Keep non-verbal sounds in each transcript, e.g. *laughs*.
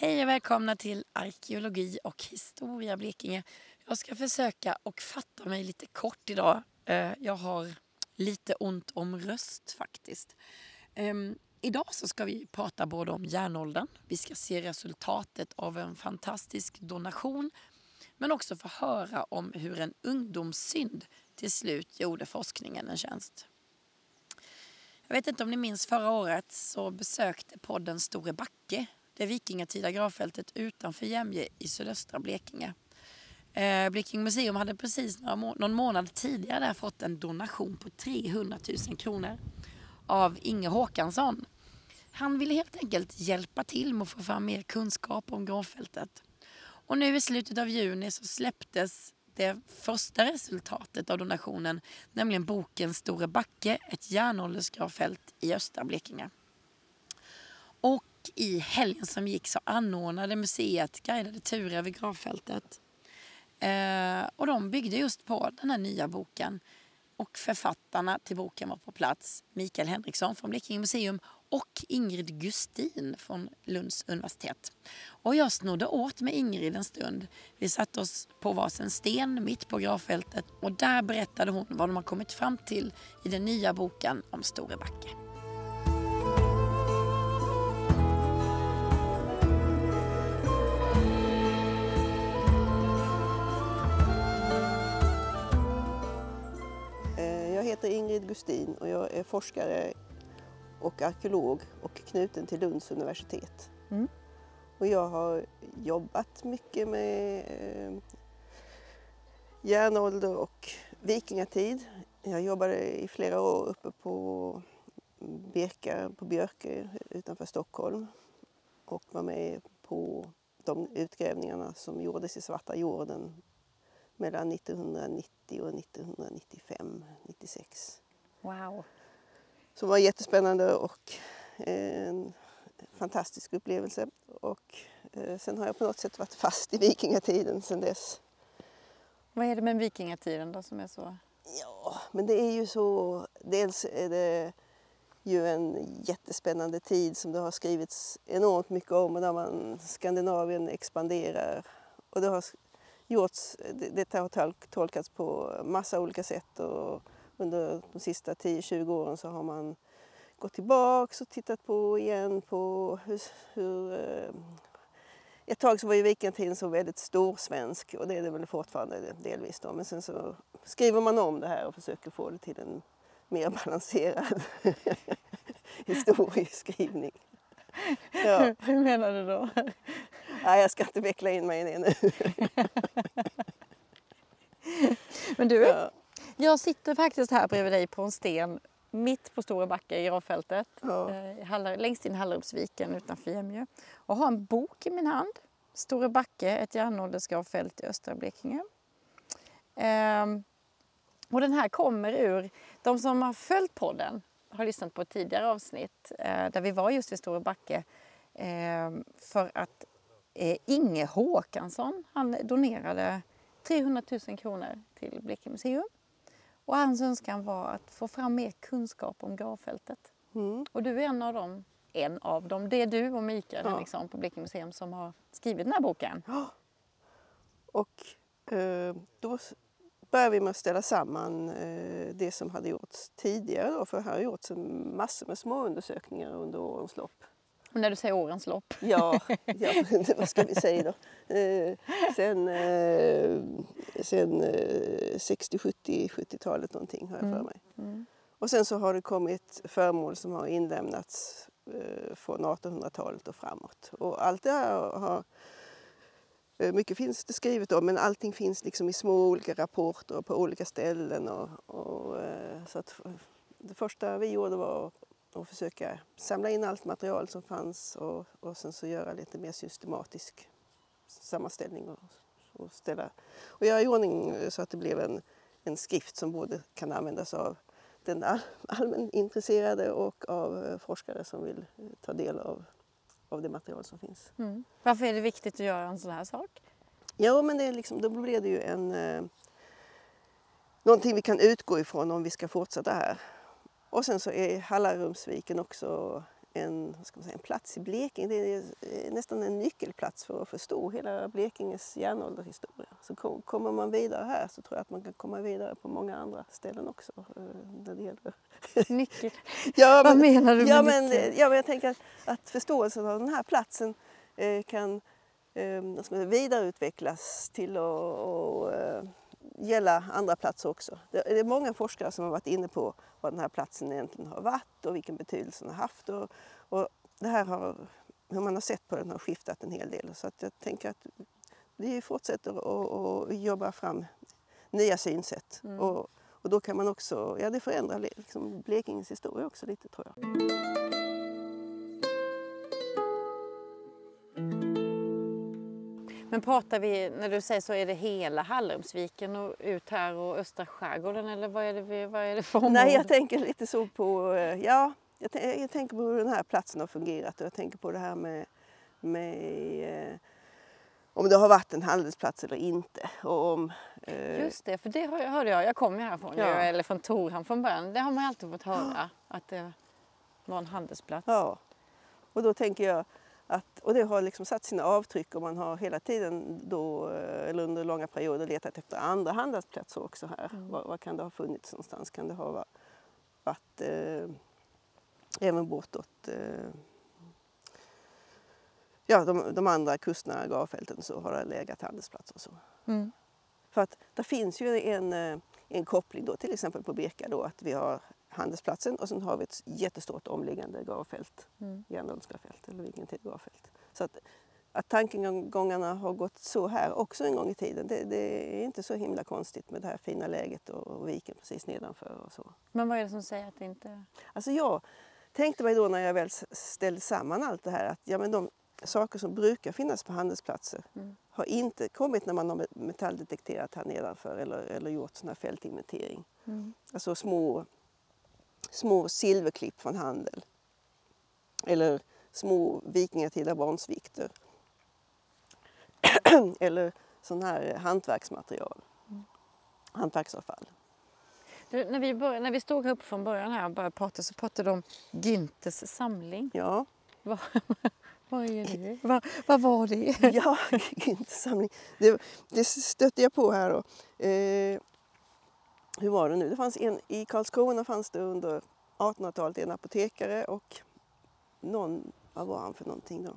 Hej och välkomna till Arkeologi och historia Blekinge. Jag ska försöka och fatta mig lite kort idag. Eh, jag har lite ont om röst faktiskt. Ehm, idag så ska vi prata både om järnåldern, vi ska se resultatet av en fantastisk donation men också få höra om hur en ungdomssynd till slut gjorde forskningen en tjänst. Jag vet inte om ni minns förra året så besökte podden Store Backe det vikingatida gravfältet utanför Jämje i sydöstra Blekinge. Eh, Blekinge museum hade precis någon månad tidigare där fått en donation på 300 000 kronor av Inge Håkansson. Han ville helt enkelt hjälpa till med att få fram mer kunskap om gravfältet. Och nu i slutet av juni så släpptes det första resultatet av donationen, nämligen boken Store Backe, ett järnåldersgravfält i östra Blekinge. Och i helgen som gick så anordnade museet guidade turer vid gravfältet. Eh, och de byggde just på den här nya boken. Och författarna till boken var på plats. Mikael Henriksson från Blekinge museum och Ingrid Gustin från Lunds universitet. Och jag snodde åt med Ingrid en stund. Vi satte oss på varsin sten mitt på gravfältet och där berättade hon vad de har kommit fram till i den nya boken om Store heter Ingrid Gustin och jag är forskare och arkeolog och knuten till Lunds universitet. Mm. Och jag har jobbat mycket med eh, järnålder och vikingatid. Jag jobbade i flera år uppe på Birka, på Björke utanför Stockholm och var med på de utgrävningarna som gjordes i Svarta jorden mellan 1990 och 1995, 96. Wow! Som var jättespännande och en fantastisk upplevelse. Och eh, sen har jag på något sätt varit fast i vikingatiden sen dess. Vad är det med vikingatiden då som är så? Ja, men det är ju så. Dels är det ju en jättespännande tid som det har skrivits enormt mycket om och där man Skandinavien expanderar. Och det har gjorts, det har tolkats på massa olika sätt och under de sista 10-20 åren så har man gått tillbaks och tittat på igen på hur, hur eh, ett tag så var ju vikingatiden så väldigt storsvensk och det är det väl fortfarande delvis då. Men sen så skriver man om det här och försöker få det till en mer *laughs* balanserad *laughs* historieskrivning. *laughs* Ja. Hur menar du då? Nej, jag ska inte veckla in mig i det nu. *laughs* Men du, ja. jag sitter faktiskt här bredvid dig på en sten mitt på Stora Backa i gravfältet, ja. eh, längst in i Hallarupsviken utanför Jämjö och har en bok i min hand. Stora Backe, ett järnåldersgravfält i östra Blekinge. Eh, och den här kommer ur, de som har följt podden har lyssnat på ett tidigare avsnitt eh, där vi var just vid Stora Backe eh, för att Inge Håkansson han donerade 300 000 kronor till Blekinge museum. Och hans önskan var att få fram mer kunskap om gravfältet. Mm. Och du är en av dem. En av dem. Det är du och Mikael ja. Henriksson på Blekinge museum som har skrivit den här boken. Ja. Och eh, då började vi med att ställa samman eh, det som hade gjorts tidigare. Då, för här har gjorts massor med små undersökningar under årens lopp. Och när du säger årens lopp? Ja, ja *laughs* *laughs* vad ska vi säga då? Eh, sen eh, sen eh, 60, 70, 70-talet någonting har jag för mm. mig. Mm. Och sen så har det kommit föremål som har inlämnats eh, från 1800-talet och framåt. Och allt det här har eh, mycket finns det skrivet om men allting finns liksom i små olika rapporter och på olika ställen. Och, och eh, så att det första vi gjorde var och försöka samla in allt material som fanns och, och sen så göra lite mer systematisk sammanställning och, och, ställa, och göra i ordning så att det blev en, en skrift som både kan användas av den all, *laughs* allmänintresserade och av eh, forskare som vill ta del av, av det material som finns. Mm. Varför är det viktigt att göra en sån här sak? Ja, men det är liksom, då blir det ju en, eh, någonting vi kan utgå ifrån om vi ska fortsätta här. Och sen så är Hallarumsviken också en, ska man säga, en plats i Blekinge. Det är eh, nästan en nyckelplats för att förstå hela Blekinges järnåldershistoria. Så kom, kommer man vidare här så tror jag att man kan komma vidare på många andra ställen också. eh, När det gäller. Nyckel. *laughs* Ja, Vad menar du med ja, men, nyckel? ja, men jag tänker att, att förståelsen av den här platsen eh, kan eh, vidareutvecklas till att och, eh, gälla andra platser också. Det, är många forskare som har varit inne på vad den här platsen egentligen har varit och vilken betydelse den har haft. Och, och det här har, hur man har sett på den har skiftat en hel del. Så att jag tänker att vi fortsätter att jobba fram nya synsätt. Mm. Och, och då kan man också, ja det förändrar liksom Blekinges historia också lite tror jag. Men pratar vi, när du säger så, är det hela Hallormsviken och ut här och östra skärgården eller vad är det, vi- vad är det för område? Nej, jag tänker lite så på, eh, ja, jag, jag tänker på hur den här platsen har fungerat och jag tänker på det här med, med eh, om det har varit en handelsplats eller inte. Och om, eh, Just det, för det hörde jag. Jag kommer ju härifrån, Ja. eller från Torhamn från början. Det har man ju alltid fått höra, att det var en handelsplats. Ja, och då tänker jag att, och det har liksom satt sina avtryck och man har hela tiden då, eh, eller under långa perioder letat efter andra handelsplatser också här. Var, var kan det ha funnits någonstans? Kan det ha va- varit eh, även bortåt eh, ja, de, de andra kustnära gravfälten så har det legat handelsplatser och så. Mm. För att det finns ju en, eh, en koppling då, till exempel på Birka då, att vi har handelsplatsen och sen har vi ett jättestort omliggande gravfält, Mm. järnåldersgravfält eller Viking gravfält. Så att, att tankegångarna har gått så här också en gång i tiden, det, det är inte så himla konstigt med det här fina läget och, och viken precis nedanför och så. Men vad är det som säger att det inte... Alltså jag tänkte mig då när jag väl ställde samman allt det här att ja, men de saker som brukar finnas på handelsplatser Mm. har inte kommit när man har met- metalldetekterat här nedanför eller, eller gjort sån här fältinventering. Mm. Alltså små, små silverklipp från handel. Eller små vikingatida bronsvikter. *clears throat* eller sån här hantverksmaterial. Hantverksavfall. Du, när, vi började, när vi stod upp från början här och började prata så pratade du om Günthers samling. Ja, Vad, *laughs* vad är det? *laughs* Vad, vad var det? ja *laughs* Günthersamling. Det, det stötte jag på här då. Eh, hur var det nu? Det fanns en, I Karlskrona fanns det under 1800-talet en apotekare och någon, vad var han för någonting då?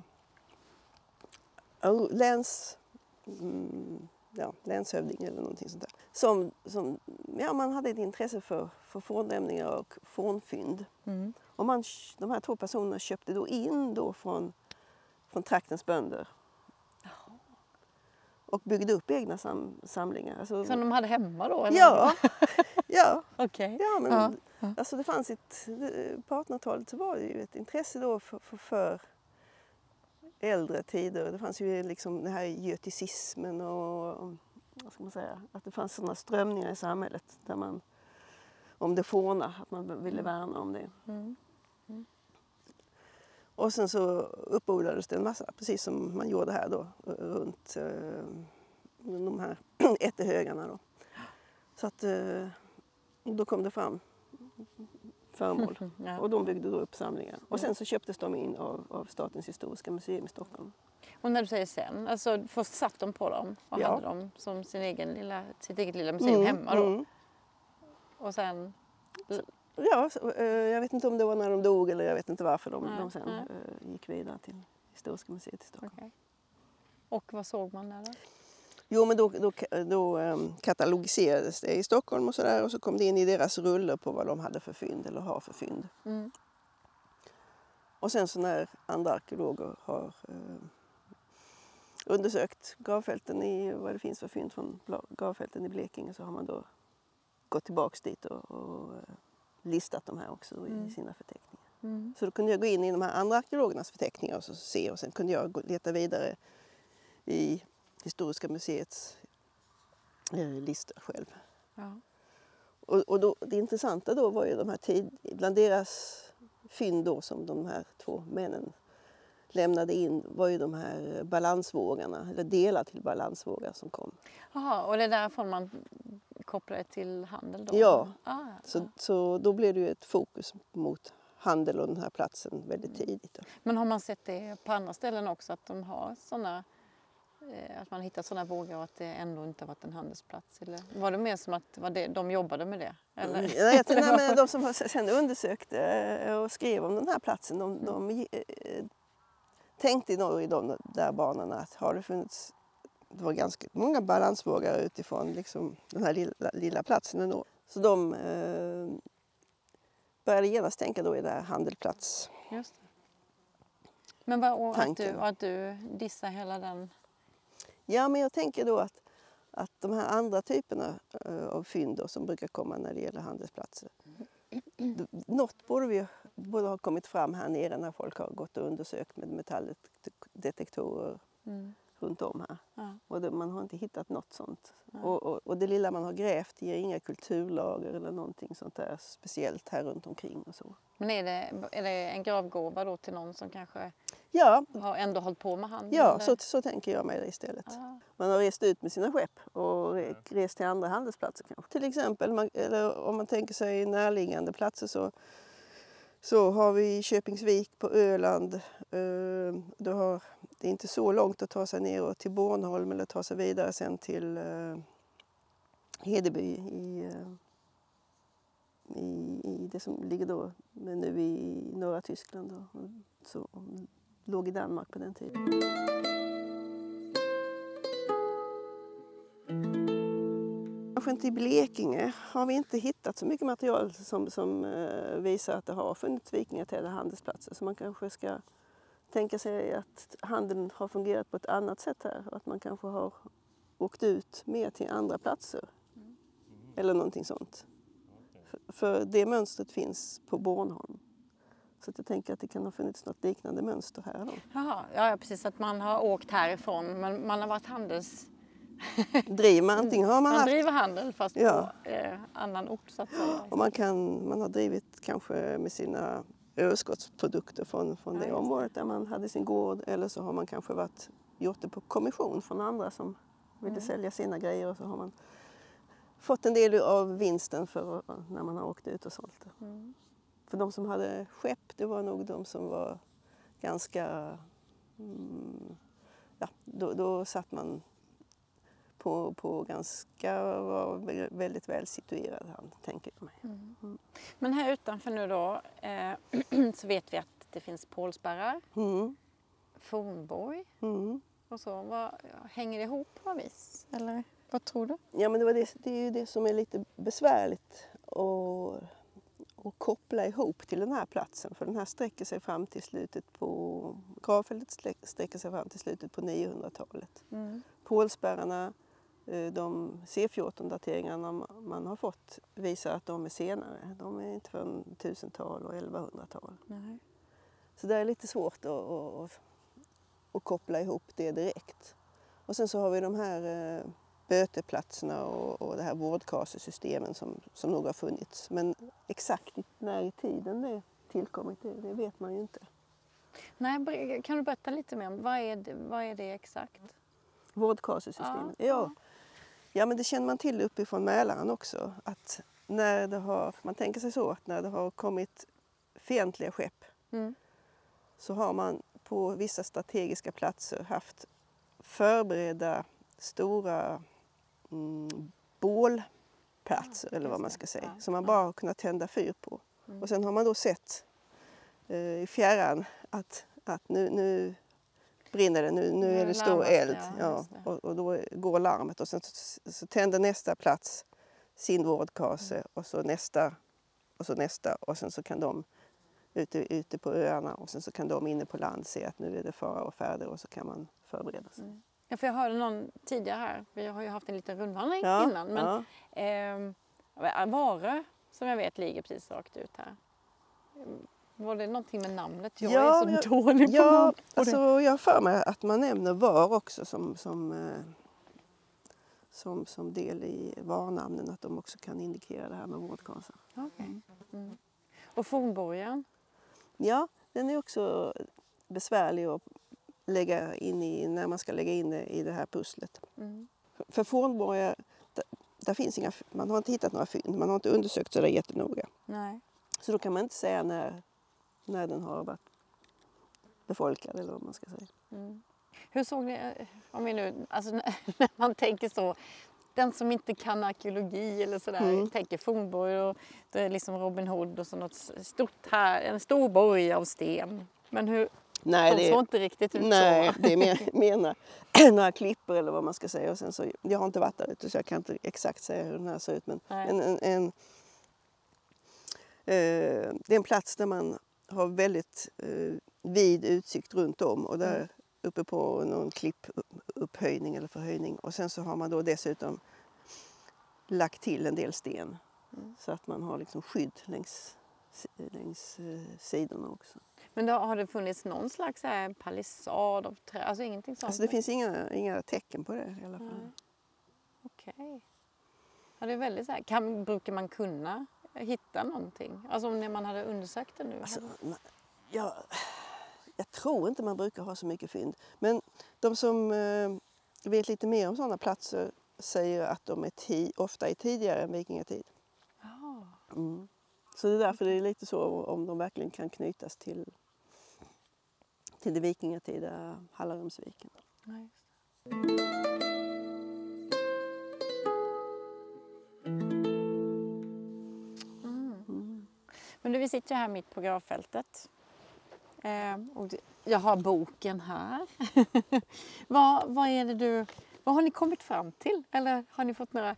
Oh, Läns, mm, ja, länshövding eller någonting sånt där. Som, som, ja, man hade ett intresse för, för fornlämningar och fornfynd. Mm. Och man, de här två personerna köpte då in då från, från traktens bönder. Och byggde upp egna sam, samlingar. Alltså, Som de hade hemma då? Eller? ja, *laughs* ja, Okej. ja, men Ja, ja. Alltså det fanns ett, på 1800-talet så var det ju ett intresse då för, för, för äldre tider. Det fanns ju liksom den här göticismen och vad ska man säga, att det fanns sådana strömningar i samhället där man om det forna, att man ville värna om det. Mm. Och sen så uppodlades det en massa, precis som man gjorde här då, runt eh, de här *clears throat* ättehögarna då. Så att eh, då kom det fram föremål *laughs* Ja. och de byggde då upp samlingar. Och sen så köptes de in av, av Statens historiska museum i Stockholm. Och när du säger sen, alltså först satt de på dem och Ja. hade dem som sin egen lilla, sitt eget lilla museum Mm, hemma då? mm. Och sen... Ja, eh, jag vet inte om det var när de dog eller jag vet inte varför de, Nej, de sen eh, gick vidare till Historiska museet i Stockholm. okej. Och vad såg man där då? Jo, men då, då, då um, katalogiserades det i Stockholm och sådär och så kom det in i deras rullor på vad de hade för fynd eller har för fynd. Mm. Och sen så när andra arkeologer har eh, undersökt gravfälten i vad det finns för fynd från gravfälten i Blekinge så har man då gått tillbaks dit och, och eh, listat de här också Mm. i sina förteckningar. Mm. Så då kunde jag gå in i de här andra arkeologernas förteckningar och så se och sen kunde jag leta vidare i Historiska museets eh, listor själv. Ja. Och, och då, det intressanta då var ju de här tid, bland deras fynd då som de här två männen lämnade in var ju de här balansvågarna, eller delar till balansvågar som kom. Jaha, och det är därifrån man kopplar det till handel då? Ja. Ah, Så, så då blev det ju ett fokus mot handel och den här platsen väldigt tidigt. Då. Men har man sett det på andra ställen också att de har sådana att man hittat sådana vågor och att det ändå inte varit en handelsplats? Eller var det mer som att var det, de jobbade med det? Eller? Mm, nej, nej, men *laughs* de som sen undersökte och skrev om den här platsen de, de tänkte nog i de där banorna att har det funnits det var ganska många balansvågar utifrån liksom, den här lilla, lilla platsen ändå. Så de eh, började genast tänka då i det här handelplats. Just det. Men vad, och att, du, att du dissar hela den? Ja, men jag tänker då att, att de här andra typerna uh, av fynd då, som brukar komma när det gäller handelsplatser. Mm. Något borde vi borde ha kommit fram här nere när folk har gått och undersökt med metalldetektorer. Mm runt om här. Ja. Och det, man har inte hittat något sånt. Och, och, och, det lilla man har grävt ger inga kulturlager eller någonting sånt där speciellt här runt omkring och så. Men är det, är det en gravgåva då till någon som kanske ja. har ändå hållit på med handel? Ja, så, så tänker jag mig det istället. Ja. Man har rest ut med sina skepp och rest till andra handelsplatser kanske. Till exempel, man, eller om man tänker sig närliggande platser så så har vi Köpingsvik på Öland. Ehm, du har, det är inte så långt att ta sig ner till Bornholm eller ta sig vidare sen till eh, Hedeby i, eh, i, i det som ligger då nu i norra Tyskland. Då. Så, låg i Danmark på den tiden. Kanske i Blekinge har vi inte hittat så mycket material som, som uh, visar att det har funnits vikingatäta handelsplatser. Så man kanske ska tänka sig att handeln har fungerat på ett annat sätt här och att man kanske har åkt ut mer till andra platser. Mm. Eller någonting sånt. För, för, det mönstret finns på Bornholm. Så jag tänker att det kan ha funnits något liknande mönster här. Då. Jaha, ja, precis. Att man har åkt härifrån men man har varit handels driver man, antingen har man, man haft, driver handel fast ja. på eh, annan ort så att säga. Och man, kan, man har drivit kanske med sina överskottsprodukter från, från ja, det området där man hade sin gård eller så har man kanske varit, gjort det på kommission från andra som ville mm. sälja sina grejer och så har man fått en del av vinsten för när man har åkt ut och sålt det. Mm. För de som hade skepp det var nog de som var ganska mm, ja, då, då satt man på, på ganska, var väldigt väl situerad han, tänker jag mig. Mm. Mm. Men här utanför nu då eh, *clears throat* så vet vi att det finns pålspärrar, mm. fornborg mm. och så. Vad, hänger det ihop på något vis? Eller vad tror du? Ja men det, var det, det är ju det som är lite besvärligt att, koppla ihop till den här platsen för den här sträcker sig fram till slutet på, gravfältet sträcker sig fram till slutet på 900-talet. Mm. Pålspärrarna de C14-dateringarna man har fått visar att de är senare. De är inte från 1000-tal och 1100-tal. Så det är lite svårt att, att, att, koppla ihop det direkt. Och sen så har vi de här eh, böteplatserna och, och det här vårdkasesystemen som, som nog har funnits. Men exakt när i tiden det tillkommit, det, det vet man ju inte. Nej, kan du berätta lite mer om vad är det, vad är det exakt? Vårdkasesystemet? Ja, ja. Ja, men det känner man till uppifrån Mälaren också. Att när det har, man tänker sig så att när det har kommit fientliga skepp mm. så har man på vissa strategiska platser haft förberedda stora mm, bålplatser ja, eller vad man ska säga, ja, som man bara har kunnat tända fyr på. Mm. Och sen har man då sett eh, i fjärran att, att nu, nu brinner det, nu, nu är det stor eld. Ja, ja och, och, då går larmet och sen så, så tänder nästa plats sin vårdkase mm. och så nästa och så nästa och sen så kan de ute, ute på öarna och sen så kan de inne på land se att nu är det fara och färde och så kan man förbereda sig. Mm. Ja, för jag hörde någon tidigare här, vi har ju haft en liten rundvandring ja, innan, men ja. eh, Varö som jag vet ligger precis rakt ut här. Var det någonting med namnet? Jag ja, är så jag, dålig på ja, namn. Alltså, jag har för mig att man nämner VAR också som, som, eh, som, som del i VAR-namnen. Att de också kan indikera det här med vårdkassan. Okay. Mm. Och fornborgen? Ja, den är också besvärlig att lägga in i när man ska lägga in det i det här pusslet. Mm. För fornborgar, där, där, finns inga, man har inte hittat några fynd, man har inte undersökt så där jättenoga. Nej. Så då kan man inte säga när när den har varit befolkad eller vad man ska säga. Mm. Hur såg ni, om vi nu, alltså *laughs* när man tänker så, den som inte kan arkeologi eller sådär, mm. tänker fornborg och det är liksom Robin Hood och så något stort här, en stor borg av sten. Men hur, Nej, de såg inte riktigt ut nej, så. det är mer, *laughs* mer några, *clears throat* några klippor eller vad man ska säga. Och sen så, jag har inte varit där ute så jag kan inte exakt säga hur den här ser ut. Men en, en, en eh, det är en plats där man har väldigt eh, vid utsikt runt om och där mm. uppe på någon klippupphöjning eller förhöjning. Och sen så har man då dessutom lagt till en del sten mm. så att man har liksom skydd längs, längs eh, sidorna också. Men då, har det funnits någon slags här palissad av trä? Alltså ingenting sånt? Alltså det finns inga, inga tecken på det i alla fall. Okej. Okay. Ja, det är väldigt så här, kan, brukar man kunna hitta någonting? Alltså när man hade undersökt det nu? Alltså, jag, jag tror inte man brukar ha så mycket fynd. Men de som eh, vet lite mer om sådana platser säger att de är ofta är tidigare än vikingatid. Mm. Så det är därför det är lite så om de verkligen kan knytas till, till det vikingatida Hallarumsviken. Nice. Vi sitter här mitt på gravfältet. Eh, och jag har boken här. *laughs* vad, vad, är det du, vad har ni kommit fram till? Eller har ni fått några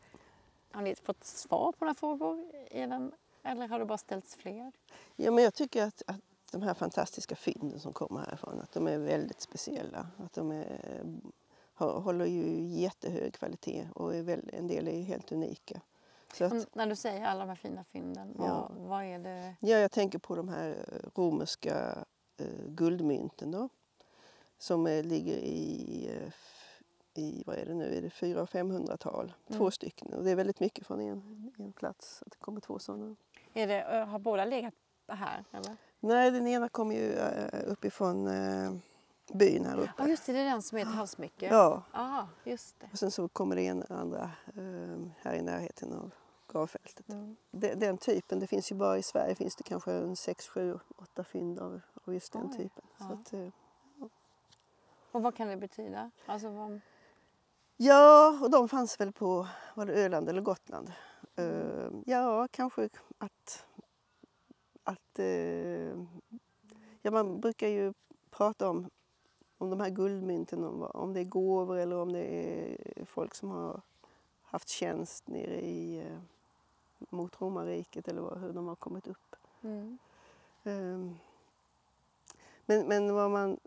har ni fått svar på några frågor i den eller har det bara ställts fler? Ja, men jag tycker att, att de här fantastiska fynden som kommer härifrån, att de är väldigt speciella. Att de är, håller ju jättehög kvalitet och är väl, en del är helt unika. Att, när du säger alla de här fina fynden, vad, ja. vad är det? Ja, jag tänker på de här eh, romerska eh, guldmynten då, som eh, ligger i eh, i, vad är det nu, är det 400 och 500-tal. Mm. Två stycken och det är väldigt mycket från en, en plats. Att det kommer två sådana. Är det, har båda legat här? Eller? Nej, den ena kommer ju uppifrån äh, byn här uppe. Ja, just det, det är den som är ett havsmycke. Ja. Aha, just det. Och sen så kommer det en andra äh, här i närheten av gravfältet. Mm. Den, den, typen, det finns ju bara i Sverige finns det kanske en 6, 7, 8 fynd av, av just den Oj. typen. Ja. Att, äh, ja. Och vad kan det betyda? Alltså, vad... Ja, och de fanns väl på var det Öland eller Gotland. Uh, ja, kanske att... att uh, ja, man brukar ju prata om, om de här guldmynten, om, om det är gåvor eller om det är folk som har haft tjänst nere i, mot romarriket eller hur de har kommit upp. Mm. Um, men, men vad, man,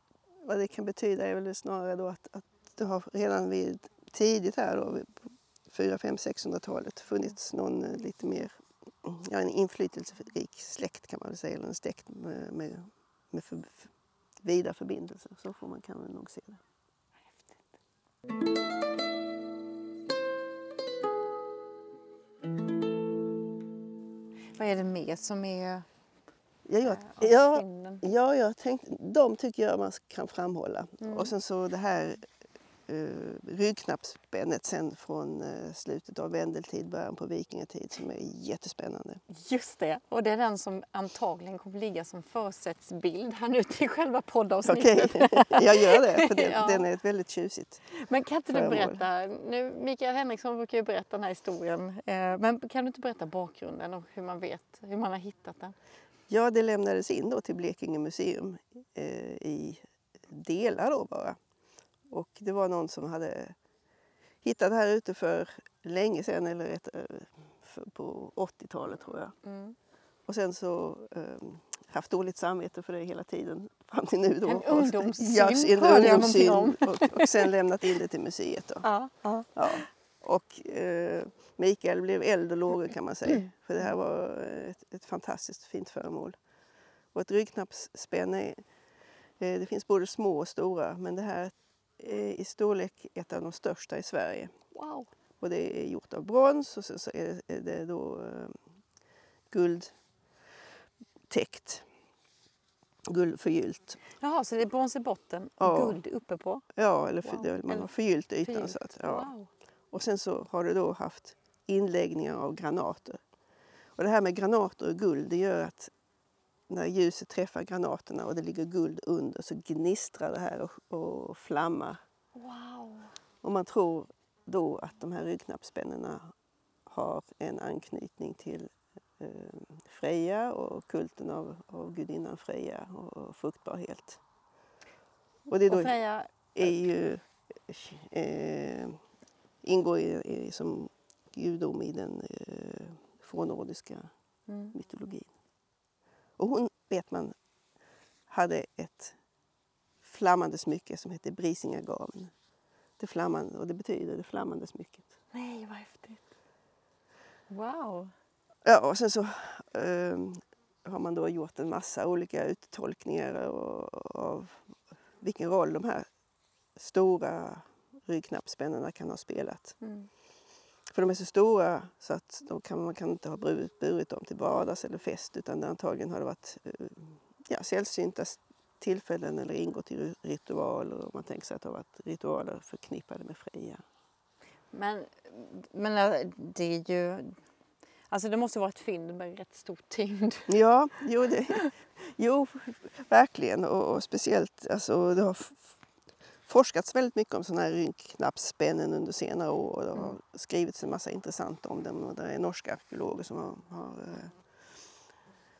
vad det kan betyda är väl snarare då att, att det har redan vid tidigt här då, 4, 5, 600-talet funnits någon eh, lite mer ja, en inflytelserik släkt kan man väl säga, eller en släkt med, med, med för, vida förbindelser. Så får man kan man nog se det. Vad är det mer som är Ja, jag, ja, ja, jag tänkte, de tycker jag man kan framhålla. Mm. Och sen så det här uh, ryggknappsspännet sen från uh, slutet av vendeltid, början på vikingatid som är jättespännande. Just det, och det är den som antagligen kommer ligga som försättsbild här nu till själva poddavsnittet. Okej, okay. *laughs* jag gör det för den, *laughs* ja. den är ett väldigt tjusigt Men kan inte du berätta, nu, Mikael Henriksson brukar ju berätta den här historien, eh, men kan du inte berätta bakgrunden och hur man vet, hur man har hittat den? Ja, det lämnades in då till Blekinge museum eh, i delar då bara. Och det var någon som hade hittat det här ute för länge sedan, eller ett, eh, på 80-talet tror jag. Mm. Och sen så um, haft dåligt samvete för det hela tiden fram till nu. Då. En ungdomssynd ja, en ungdomssynd och, och sen lämnat in det till museet. Då. Ja, ja. ja. Och eh, Mikael blev eld och lågor kan man säga. För det här var ett, ett fantastiskt fint föremål. Och ett ryggknappsspänne, eh, det finns både små och stora men det här är i storlek ett av de största i Sverige. Wow. Och det är gjort av brons och sen så är det då eh, guldtäckt. Guld förgyllt. Jaha, så det är brons i botten och ja. guld uppe på? Ja, eller, för, wow. man har förgyllt ytan. Förgyllt. Så att, ja. Wow. Och sen så har det då haft inläggningar av granater. Och det här med granater och guld det gör att när ljuset träffar granaterna och det ligger guld under så gnistrar det här och, och flammar. Wow. Och man tror då att de här ryggknappsspännena har en anknytning till eh, Freja och kulten av, av gudinnan Freja och, och fruktbarhet. Och det är då Och Freja, är ju, eh, ingår i, i, som gudom i den eh, fornnordiska mm. mytologin. Och hon, vet man, hade ett flammande smycke som hette Brisingagaven. Det flammande, och det betyder det flammande smycket. nej vad häftigt. Wow. Ja, och sen så eh, har man då gjort en massa olika uttolkningar av vilken roll de här stora ryggknappsspännena kan ha spelat. Mm. För de är så stora så att de kan, man kan inte ha burit, dem till vardags eller fest utan antagligen har det varit eh, ja, sällsynta tillfällen eller ingått i ri- ritualer. Och man tänker sig att det har varit ritualer förknippade med Freja. Men, men äh, det är ju... Alltså det måste vara ett fynd med rätt stor tyngd. *laughs* Ja, jo, det, jo verkligen. Och, och speciellt, alltså, det har forskats väldigt mycket om sådana här ryggknappsspännen under senare år. Och det har Mm. skrivits en massa intressant om dem. Och det är norska arkeologer som har, har eh,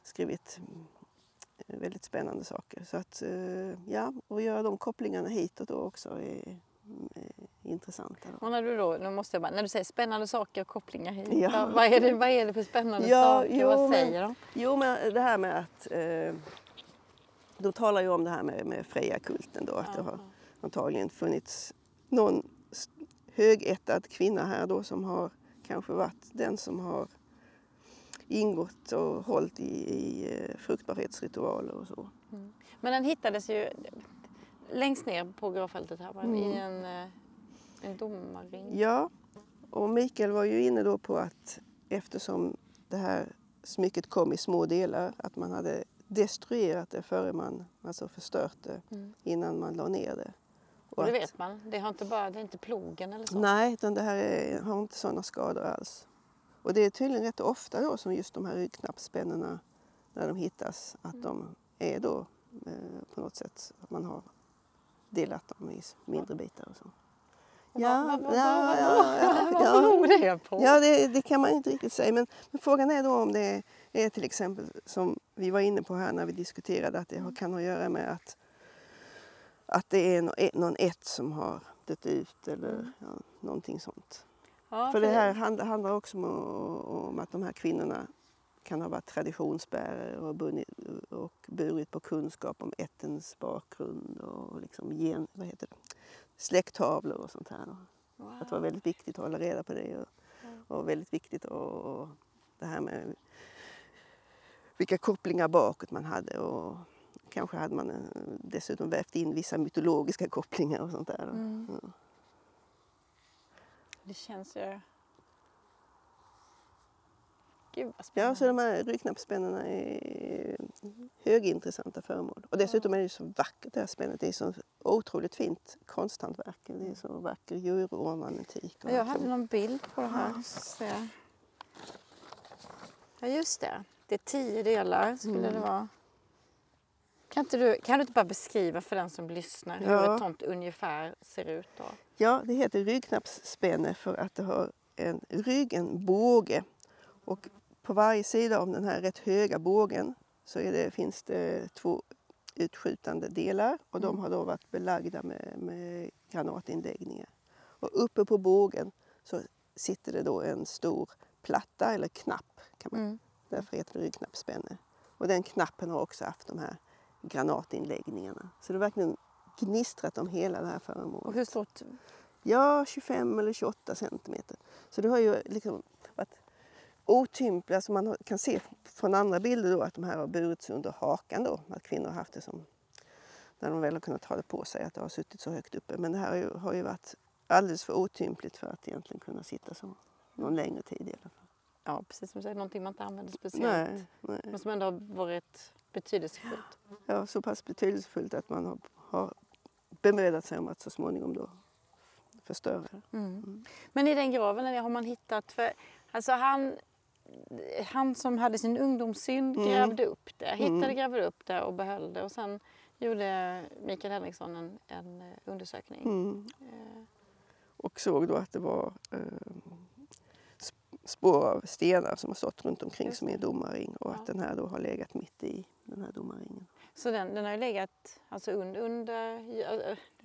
skrivit mm, väldigt spännande saker. Så att, eh, ja, och göra de kopplingarna hitåt då också är, är intressanta. Och när du då, nu måste jag bara, när du säger spännande saker och kopplingar hit, Ja. vad, är det, vad är det för spännande Ja, saker? jo, vad men- säger de? Jo, men det här med att eh, de talar ju om det här med, med Freja-kulten då. Att det har antagligen funnits någon högättad kvinna här då som har kanske varit den som har ingått och hållit i, i eh, fruktbarhetsritualer och så. Men den hittades ju längst ner på gravfältet här, va? i Mm. en, eh, en domarring. Ja, och Mikael var ju inne då på att eftersom det här smycket kom i små delar, att man hade destruerat det före man alltså förstört det Mm. innan man la ner det. Och det vet man, det, har inte bara, det är inte plogen eller så. Nej, utan det här är, har inte sådana skador alls. Och det är tydligen rätt ofta då som just de här ryggknappsspännena, när de hittas, att de är då eh, på något sätt, att man har delat dem i mindre bitar och så. Ja, vad, vad, ja, vad, ja, vad, ja, vad ja. beror det på? Ja, det, det kan man inte riktigt säga. Men, men frågan är då om det är till exempel som vi var inne på här när vi diskuterade att det har, kan ha att göra med att, att det är nå- någon ett som har dött ut eller ja, någonting sånt. Ja, För det här handlar, handlar också om, om att de här kvinnorna kan ha varit traditionsbärare och, bunnit, och burit på kunskap om ättens bakgrund och liksom gen, vad heter det? släkttavlor och sånt här. Wow. Att det var väldigt viktigt att hålla reda på det. Och, och väldigt viktigt och, och det här med vilka kopplingar bakåt man hade. Och kanske hade man eh, dessutom vävt in vissa mytologiska kopplingar och sånt där. Mm. Ja. Det känns ju... Gud vad Ja, spännande. så de här ryggknappsspännena är högintressanta föremål. Och dessutom är det så vackert det här spännet. Det är så otroligt fint konsthantverk. Det är så vacker djurornamentik. jag hade någon bild på det här. Ja just det. Det är tio delar skulle Mm. det vara. Kan, inte du, kan du inte bara beskriva för den som lyssnar hur Ja. ett sånt ungefär ser ut då? Ja, det heter ryggknappsspänne för att det har en rygg, en båge. Och på varje sida av den här rätt höga bågen så det, finns det två utskjutande delar och de har då varit belagda med, med granatinläggningar. Och uppe på bågen så sitter det då en stor platta eller knapp. Kan man, Mm. Därför heter det ryggknappsspänne. Och den knappen har också haft de här granatinläggningarna. Så det har verkligen gnistrat om hela det här föremålet. Och hur stort? Ja, 25 eller 28 centimeter. Så det har ju liksom varit otympligt. Alltså man har- kan se från andra bilder då att de här har burits under hakan då. Att kvinnor har haft det som, när de väl har kunnat ha det på sig, att det har suttit så högt uppe. Men det här har ju, har ju varit alldeles för otympligt för att egentligen kunna sitta så någon längre tid i alla fall. Ja precis som du säger, någonting man inte använder speciellt. Nej, nej. Men som ändå har varit betydelsefullt. Ja, så pass betydelsefullt att man har, har bemödat sig om att så småningom då förstöra det. Mm. Men i den graven har man hittat, för alltså han han som hade sin ungdomssynd Mm. grävde upp det, hittade, Mm. grävde upp det och behöll det. Och sen gjorde Mikael Henriksson en, en eh, undersökning. Mm. Eh, Och såg då att det var eh, spår av stenar som har stått runt omkring som är en domarring och att den här då har legat mitt i den här domarringen. Så den, den har ju legat alltså under, under,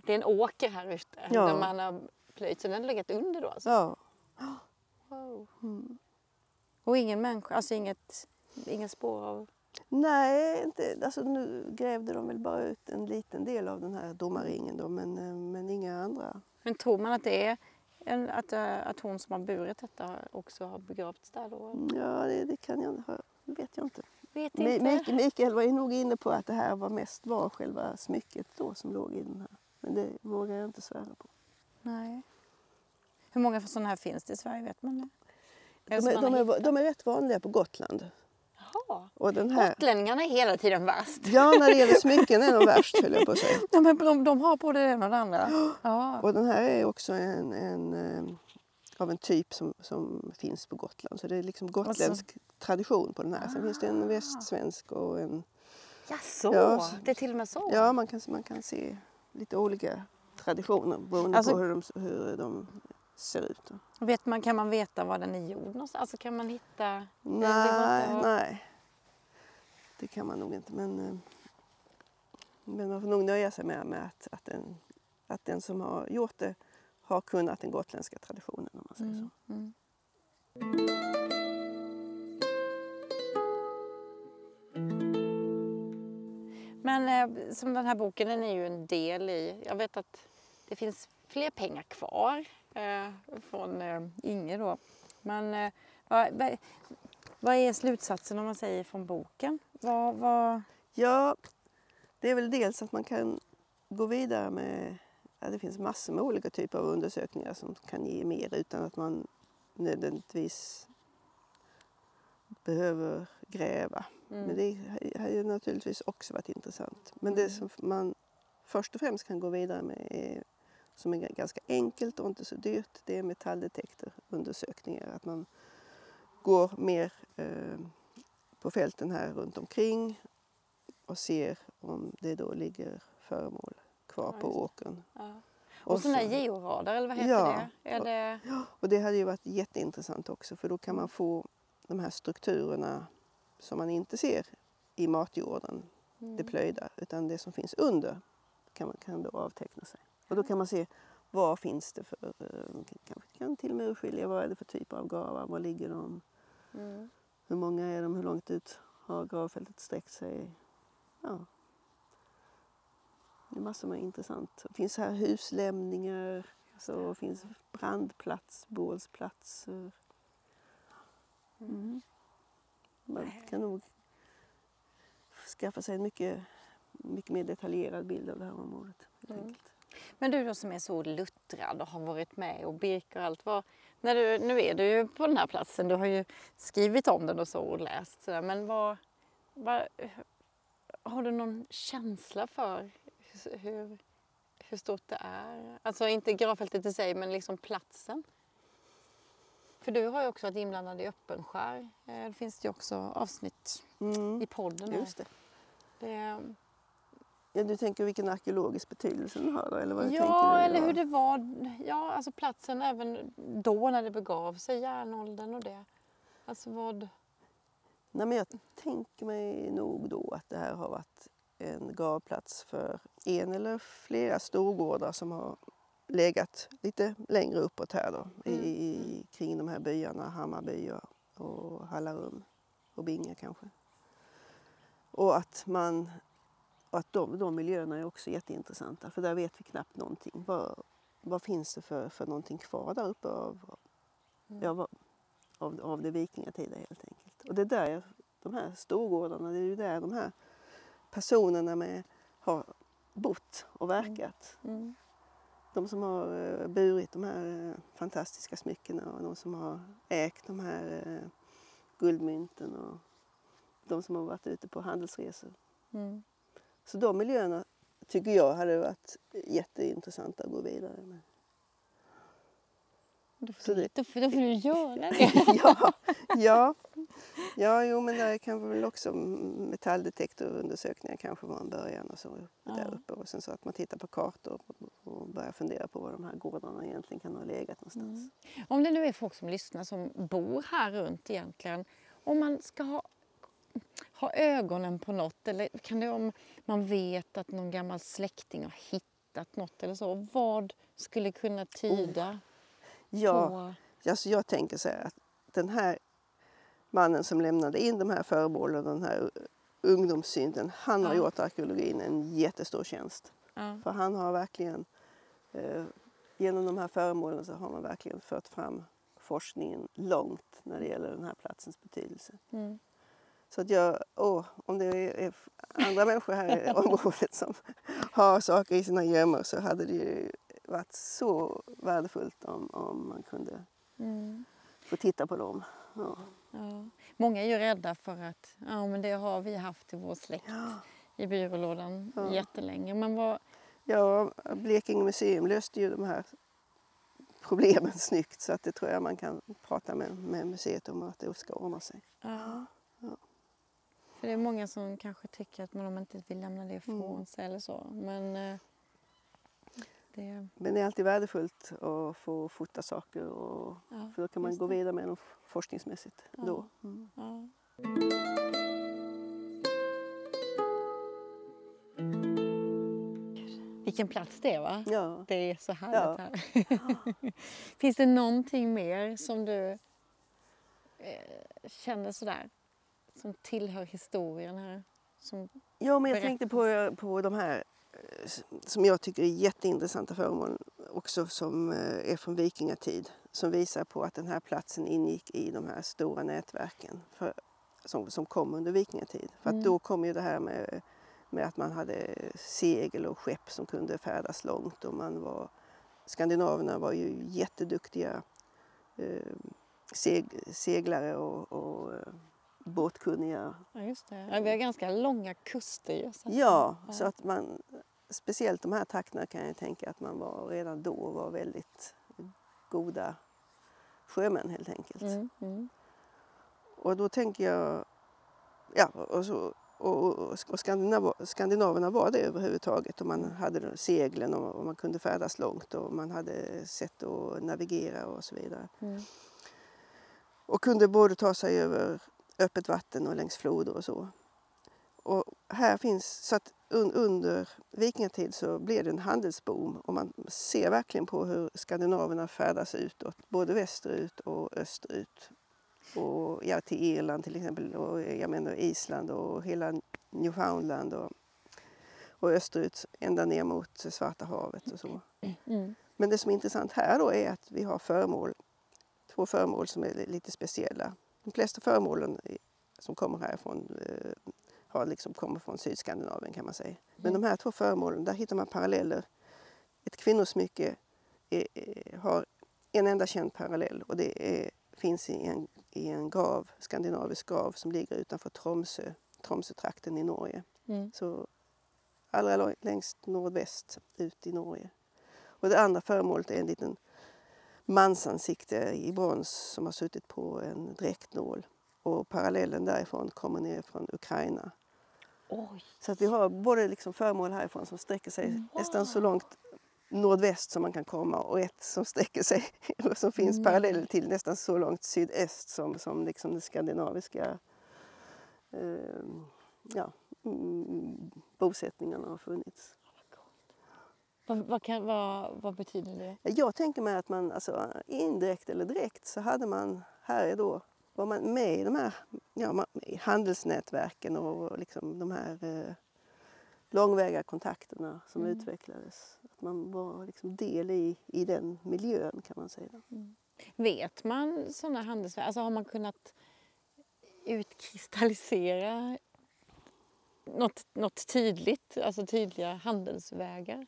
det är en åker här ute Ja. där man har plöjt. Så den har legat under då alltså? Ja. Wow. Mm. Och ingen människa, alltså inget, inget spår av... Nej, inte, alltså nu grävde de väl bara ut en liten del av den här domarringen då, men, eh, men inga andra. Men tror man att det är en, att, eh, att hon som har burit detta också har begravts där då? Ja, det, det kan jag det vet jag inte. Vet inte. Mik- Mikael var ju nog inne på att det här var mest var själva smycket då som låg i den här. Men det vågar jag inte svära på. Nej. Hur många sådana här finns det i Sverige? Vet man det? De är, de, är, de är rätt vanliga på Gotland. Och den här, Gotlänningarna är hela tiden värst. ja, när det gäller smycken är de *laughs* värst höll jag på att säga. De, är- de, de har både det ena och det andra. *gasps* Ja. Och den här är också en, en, eh, av en typ som, som finns på Gotland. Så det är liksom gotländsk tradition på den här. Sen finns det en västsvensk och en... Jaså, Ja, så- det är till och med så? Ja, man kan, man kan se lite olika traditioner beroende Alltså- på hur de, hur de ser ut. Vet man, kan man veta var den är gjord någonstans? Alltså kan man hitta... Nej, nej. Det kan man nog inte. Men, eh, men man får nog nöja sig med, med att, att, den, att den som har gjort det har kunnat den gotländska traditionen. Om man säger Mm, så. mm. Men eh, som den här boken, den är ju en del i... Jag vet att det finns fler pengar kvar eh, från eh, Inge då. Men eh, vad, är slutsatsen om man säger från boken? Vad, vad, Ja, det är väl dels att man kan gå vidare med... Ja, det finns massor med olika typer av undersökningar som kan ge mer utan att man nödvändigtvis behöver gräva. mm. Men det har ju naturligtvis också varit intressant. Men det som man först och främst kan gå vidare med är, som är ganska enkelt och inte så dyrt, det är metalldetektorundersökningar. Att man går mer eh, på fälten här runt omkring och ser om det då ligger föremål kvar Ja, på åkern. ja. Och, Och sådana här så- georadar, eller vad heter Ja. det? Är det? Och det hade ju varit jätteintressant också för då kan man få de här strukturerna som man inte ser i matjorden, det plöjda, utan det som finns under kan man kan då avteckna sig. Och då kan man se vad finns det för, eh, kan, kan till och med urskilja vad är det för typer av gravar, var ligger de, Mm. hur många är de, hur långt ut har gravfältet sträckt sig. Ja. Det är massor med intressant. Det finns här huslämningar, så det finns brandplats, bålsplatser. Mm. Man kan nog skaffa sig en mycket, mycket mer detaljerad bild av det här området. helt Mm. Men du då som är så luttrad och har varit med och Birka och allt. Vad, när du, nu är du ju på den här platsen, du har ju skrivit om den och så och läst. sådär, Men vad, vad, har du någon känsla för hur, hur, stort det är? Alltså inte gravfältet i sig men liksom platsen. För du har ju också varit inblandad i Öppenskär. Eh, Det finns ju också avsnitt Mm. i podden. Just det. det Ja, du tänker vilken arkeologisk betydelse den har? Eller vad Ja, eller hur det var. Ja, alltså platsen även då när det begav sig, järnåldern och det. Alltså vad... Nej, men jag tänker mig nog då att det här har varit en gravplats för en eller flera storgårdar som har legat lite längre uppåt här då, Mm. i, kring de här byarna, Hammarby och, och Hallarum och Binge kanske. Och att, man, och att de, de miljöerna är också jätteintressanta för där vet vi knappt någonting. Vad, vad finns det för, för någonting kvar där uppe av, Mm. ja, av, av det vikingatida helt enkelt. Och det är där, de här storgårdarna, det är ju där de här personerna med, har bott och verkat. Mm. De som har eh, burit de här eh, fantastiska smyckena och de som har ägt de här eh, guldmynten och de som har varit ute på handelsresor. Mm. Så de miljöerna tycker jag hade varit jätteintressanta att gå vidare med. Då får, det- då, får, då får du *laughs* göra det. ja, ja, ja, jo men där kan väl också metalldetektorundersökningar kanske vara en början och så Ja. där uppe. Och sen så att man tittar på kartor och börjar fundera på var de här gårdarna egentligen kan ha legat någonstans. Om det nu är folk som lyssnar som bor här runt egentligen. Om man ska ha, ha ögonen på något eller kan det om man vet att någon gammal släkting har hittat något eller så. Vad skulle kunna tyda Ja, på... alltså jag tänker så här att den här mannen som lämnade in de här föremålen, den här ungdomssynden, han har Ja. gjort arkeologin en jättestor tjänst. Ja. För han har verkligen, eh, genom de här föremålen så har man verkligen fört fram forskningen långt när det gäller den här platsens betydelse. Mm. Så att jag, åh, om det är andra människor här i *laughs* området som har saker i sina gömmor så hade det ju varit så värdefullt om, om man kunde Mm. få titta på dem. Ja. Ja. Många är ju rädda för att ja, men det har vi haft i vår släkt Ja. i byrålådan Ja. jättelänge. Men vad, Ja, Blekinge museum löste ju de här problemen *laughs* snyggt så att det tror jag man kan prata med, med museet om att det ska ordna sig. Ja. För det är många som kanske tycker att man inte vill lämna det ifrån Mm. sig eller så. Men eh, det, Men det är alltid värdefullt att få fota saker och, ja, för då kan man gå det. vidare med dem forskningsmässigt. Ja. Då. Mm. Ja. Vilken plats det är va? Ja. Det är så härligt här. *laughs* Finns det någonting mer som du eh, känner sådär? Som tillhör historien här? Som, ja, men jag Berätta. tänkte på, på de här eh, som jag tycker är jätteintressanta föremål också som eh, är från vikingatid som visar på att den här platsen ingick i de här stora nätverken för, som, som kom under vikingatid. För att Mm. då kom ju det här med, med att man hade segel och skepp som kunde färdas långt och man var, skandinaverna var ju jätteduktiga eh, seg, seglare och, och eh, båtkunniga ja, just det. Ja, vi har ganska långa kuster ju. Så att- Ja, så att man, speciellt de här trakterna kan jag tänka att man var redan då var väldigt goda sjömän helt enkelt. Mm, mm. Och då tänker jag, ja och, så, och, och, och skandinav, skandinaverna var det överhuvudtaget och man hade seglen och, och man kunde färdas långt och man hade sätt att navigera och så vidare. Mm. Och kunde både ta sig över öppet vatten och längs floder och så. Och här finns, så att un, under vikingatid så blev det en handelsboom och man ser verkligen på hur skandinaverna färdas utåt, både västerut och österut. Och ja, till Irland till exempel, och jag menar Island och hela Newfoundland och, och österut ända ner mot Svarta havet och så. Mm. Men det som är intressant här då är att vi har föremål, två föremål som är lite speciella. De flesta föremålen som kommer härifrån eh, har liksom kommer från Sydskandinavien kan man säga. Men de här två föremålen, där hittar man paralleller. Ett kvinnosmycke är, är, har en enda känd parallell och det är, finns i en, i en grav, skandinavisk grav som ligger utanför Tromsö, Tromsötrakten i Norge. Mm. Så allra längst nordväst ut i Norge. Och det andra föremålet är en liten mansansikte i brons som har suttit på en dräktnål. Och parallellen därifrån kommer ner från Ukraina. Oj! Så att vi har både liksom föremål härifrån som sträcker sig nästan så långt nordväst som man kan komma och ett som sträcker sig, *laughs* som finns Nej. parallell till nästan så långt sydöst som, som liksom det skandinaviska eh, ja, mm, bosättningarna har funnits. Vad, vad, kan, vad, vad betyder det? Jag tänker mig att man alltså, indirekt eller direkt så hade man här då var man med i de här ja, i handelsnätverken och liksom de här eh, långväga kontakterna som Mm. utvecklades. Att man var liksom del i, i den miljön kan man säga. Vet man sådana handelsvägar? Alltså har man kunnat utkristallisera något, något tydligt, alltså tydliga handelsvägar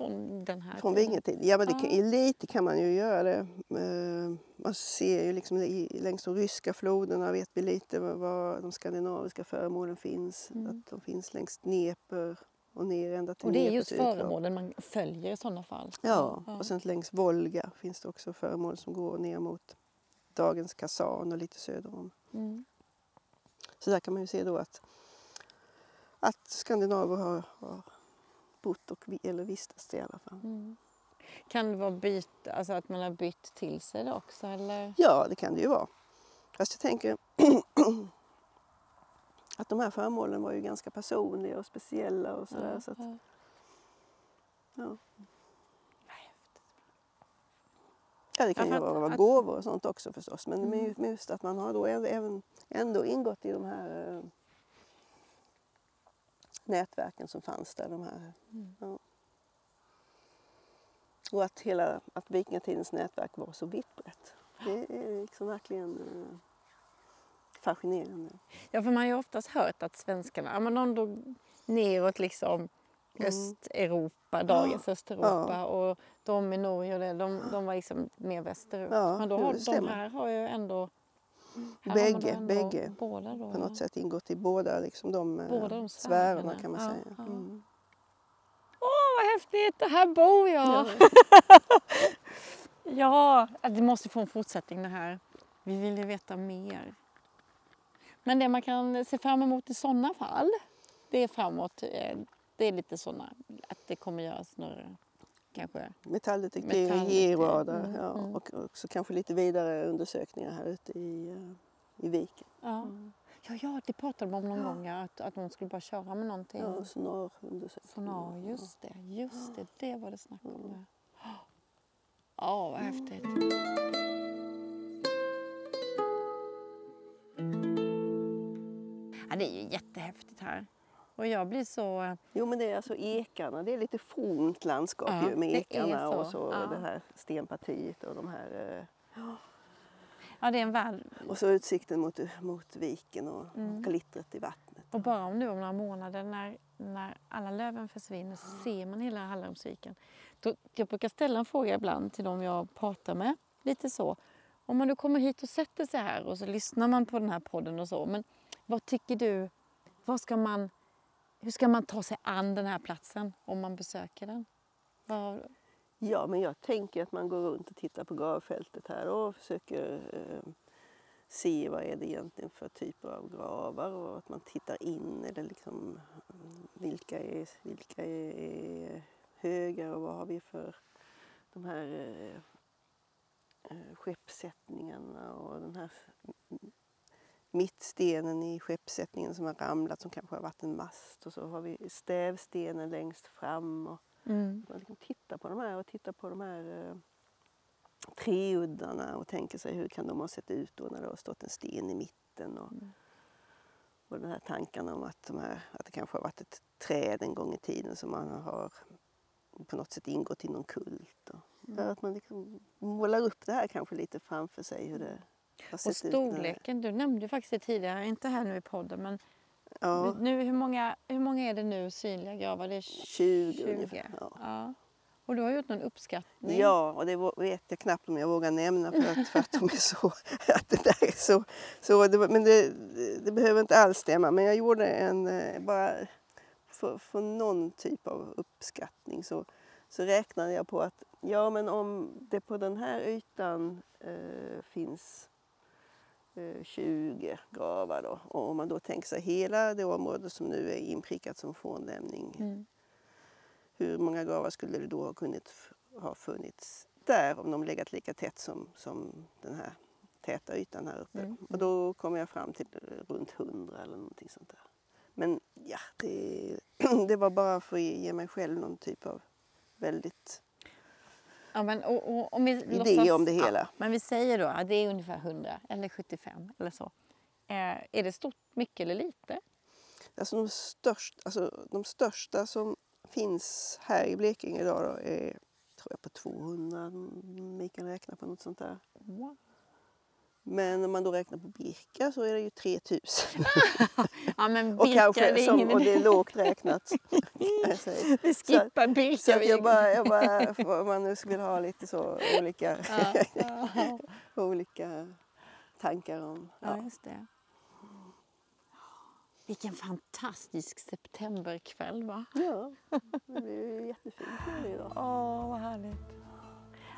från den här Från tiden? vingetid. Ja, men det Ja. lite kan man ju göra det. Eh, Man ser ju liksom längs de ryska floderna vet vi lite var, de skandinaviska föremålen finns. Mm. Att de finns längs Dnepr och ner ända till Och det är just föremålen man följer i sådana fall? Ja, och sen längs Volga finns det också föremål som går ner mot dagens Kazan och lite söder om. Mm. Så där kan man ju se då att, att skandinaver har, har bott och, eller vistats i alla fall. Mm. Kan det vara byte, alltså att man har bytt till sig det också eller? Ja, det kan det ju vara. Fast jag tänker *clears throat* att de här föremålen var ju ganska personliga och speciella och sådär. Ja, så att, ja. ja. Det kan Ja, ju vara att- gåvor och sånt också förstås. Men Mm. just att man har då även- även ändå ingått i de här eh, nätverken som fanns där. De här, Mm. ja. Och att hela att vikingatidens nätverk var så vitt brett. Det är liksom verkligen eh, fascinerande. Ja, för man har ju oftast hört att svenskarna, ja men de drog neråt liksom Mm. Östeuropa, dagens Östeuropa och de i Norge och det, de, de var liksom mer västerut. Ja, men då har, de här har ju ändå Bägge, bägge. Båda då. På något sätt ingått i båda, liksom de, eh, Båda de sfärerna kan man Ja, säga. ja. Mm. Åh, vad häftigt! Här bor jag! Ja, *laughs* det måste få en fortsättning det här. Vi vill ju veta mer. Men det man kan se fram emot i sådana fall, det är framåt. eh, Det är lite sådana, att det kommer göras några, kanske. Metalldetektiv, G-radar mm, ja, mm. och också kanske lite vidare undersökningar här ute i, eh, i viken. Ja. Ja, ja, det pratade de om någon gång, ja, att, att de skulle bara köra med någonting. Ja, sonarundersökningar. Sonar, just det, just det, det var det snack om. det. Ja, vad häftigt. Ja, det är ju jättehäftigt här. Och jag blir så... Jo men det är alltså ekarna, det är lite fornt landskap Ja, ju med ekarna och så. så Ja. det här stenpartiet och de här eh, Ja, det är en värld. och så utsikten mot, mot viken och Mm. glittret i vattnet. Och bara om nu om några månader när, när alla löven försvinner så ser man hela Hallandsviken. Då, jag brukar ställa en fråga ibland till de jag pratar med. Lite så. Om man nu kommer hit och sätter sig här och så lyssnar man på den här podden och så. Men vad tycker du? Vad ska man, hur ska man ta sig an den här platsen om man besöker den? Var... Ja men jag tänker att man går runt och tittar på gravfältet här och försöker eh, se vad är det egentligen för typer av gravar och att man tittar in eller liksom mm, vilka är, vilka är höga och vad har vi för de här eh, eh skeppssättningarna och den här mm, mittstenen i skeppssättningen som har ramlat som kanske har varit en mast och så har vi stävstenen längst fram. Och, mm. man liksom tittar på de här och tittar på de här eh, treuddarna och tänker sig hur kan de ha sett ut då när det har stått en sten i mitten. Och, Mm. och den här tankarna om att, de här, att det kanske har varit ett träd en gång i tiden som man har på något sätt ingått i någon kult. Och, Mm. Att man liksom målar upp det här kanske lite framför sig hur det Och storleken, du nämnde faktiskt det tidigare, inte här nu i podden, men Ja, nu, hur, många, hur många är det nu synliga gravar? Det är 20, ungefär. Ja. Ja. Och du har gjort någon uppskattning? Ja, och det vet jag knappt om jag vågar nämna för att, för att de är så... *laughs* Att det där är så, så det, men det, det behöver inte alls stämma. Men jag gjorde en, eh, bara för, för någon typ av uppskattning så, så räknade jag på att ja, men om det på den här ytan eh, finns 20 gravar då och om man då tänker sig hela det område som nu är inprickat som fornlämning Mm. hur många gravar skulle det då ha kunnat ha funnits där om de legat lika tätt som, som den här täta ytan här uppe. Mm. Och då kom jag fram till eh, runt 100 eller någonting sånt där. Men ja, det, *clears throat* det var bara för att ge mig själv någon typ av väldigt... Ja, men, och, och, om vi Idé låtsas, om det hela. Ja, men vi säger då att det är ungefär 100 eller 75 eller så. Eh, är det stort, mycket eller lite? Alltså de, störst, alltså de största som finns här i Blekinge idag då är tror jag på 200 om Mikael räknar på något sånt där. Wow. Men om man då räknar på Birka så är det ju 3000. *laughs* Ja, men Och Birka, kanske, det är som, och det är lågt räknat. *laughs* Vi skippar Birka. så att vi- jag bara, jag bara, *laughs* om man nu vill ha lite så olika, olika tankar om... ja, Ja. just det. Vilken fantastisk septemberkväll va? Ja, det blir ju jättefint idag. Åh, vad härligt.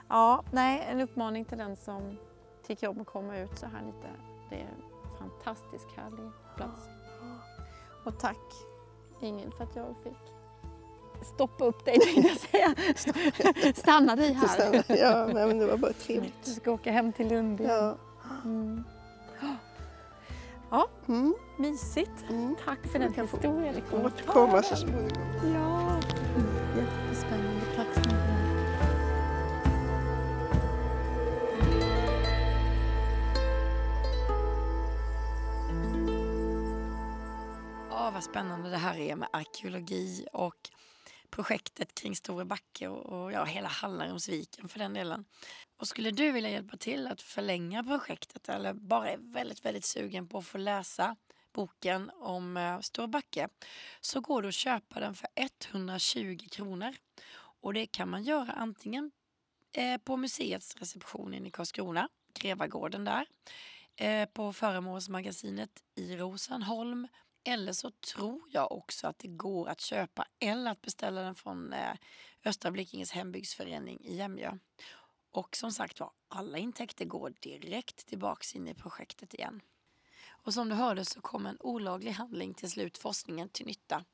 Ja, nej, en uppmaning till den som tycker om att komma ut så här lite. Det är en fantastiskt härlig plats. Och tack Ingrid för att jag fick stoppa upp dig tänkte jag säga. Stanna dig här. Stanna. Ja, nej, men det var bara trevligt. Du ska åka hem till Lund igen. Ja. Mm. Ja, Mm. mysigt. Mm. Tack för den historielektionen. Återkomma så småningom. Ja, vad spännande det här är med arkeologi och projektet kring Store Backe och, och ja, hela Hallarumsviken för den delen. Och skulle du vilja hjälpa till att förlänga projektet eller bara är väldigt, väldigt sugen på att få läsa boken om eh, Store Backe så går det att köpa den för 120 kronor. Och det kan man göra antingen eh, på museets reception i Karlskrona, Grevagården där, eh, på Föremålsmagasinet i Rosenholm eller så tror jag också att det går att köpa eller att beställa den från eh, Östra Blekinges hembygdsförening i Jämjö. Och som sagt var, alla intäkter går direkt tillbaks in i projektet igen. Och som du hörde så kom en olaglig handling till slut forskningen till nytta.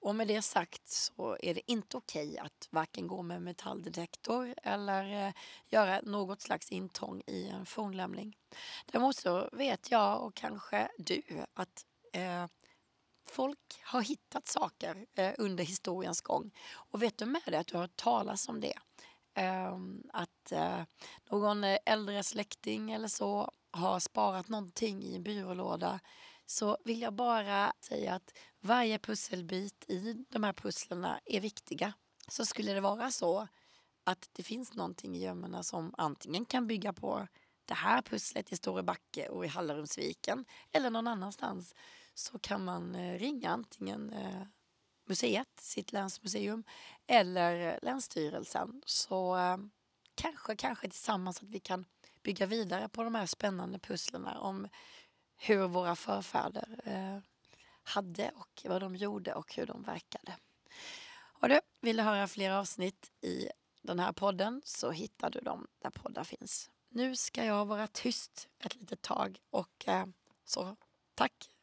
Och med det sagt så är det inte okej att varken gå med metalldetektor eller eh, göra något slags intrång i en fornlämning. Däremot så vet jag och kanske du att eh, folk har hittat saker eh, under historiens gång. Och vet du med det att du har hört talas om det? Eh, att eh, någon äldre släkting eller så har sparat någonting i en byrålåda så vill jag bara säga att varje pusselbit i de här pusslerna är viktiga. Så skulle det vara så att det finns någonting i gömmorna som antingen kan bygga på det här pusslet i Store Backe och i Hallarumsviken eller någon annanstans så kan man eh, ringa antingen eh, museet, sitt länsmuseum eller eh, Länsstyrelsen. Så kanske, kanske tillsammans att vi kan bygga vidare på de här spännande pusslen om hur våra förfäder hade och vad de gjorde och hur de verkade. Och du, vill du höra fler avsnitt i den här podden så hittar du dem där poddar finns. Nu ska jag vara tyst ett litet tag och så tack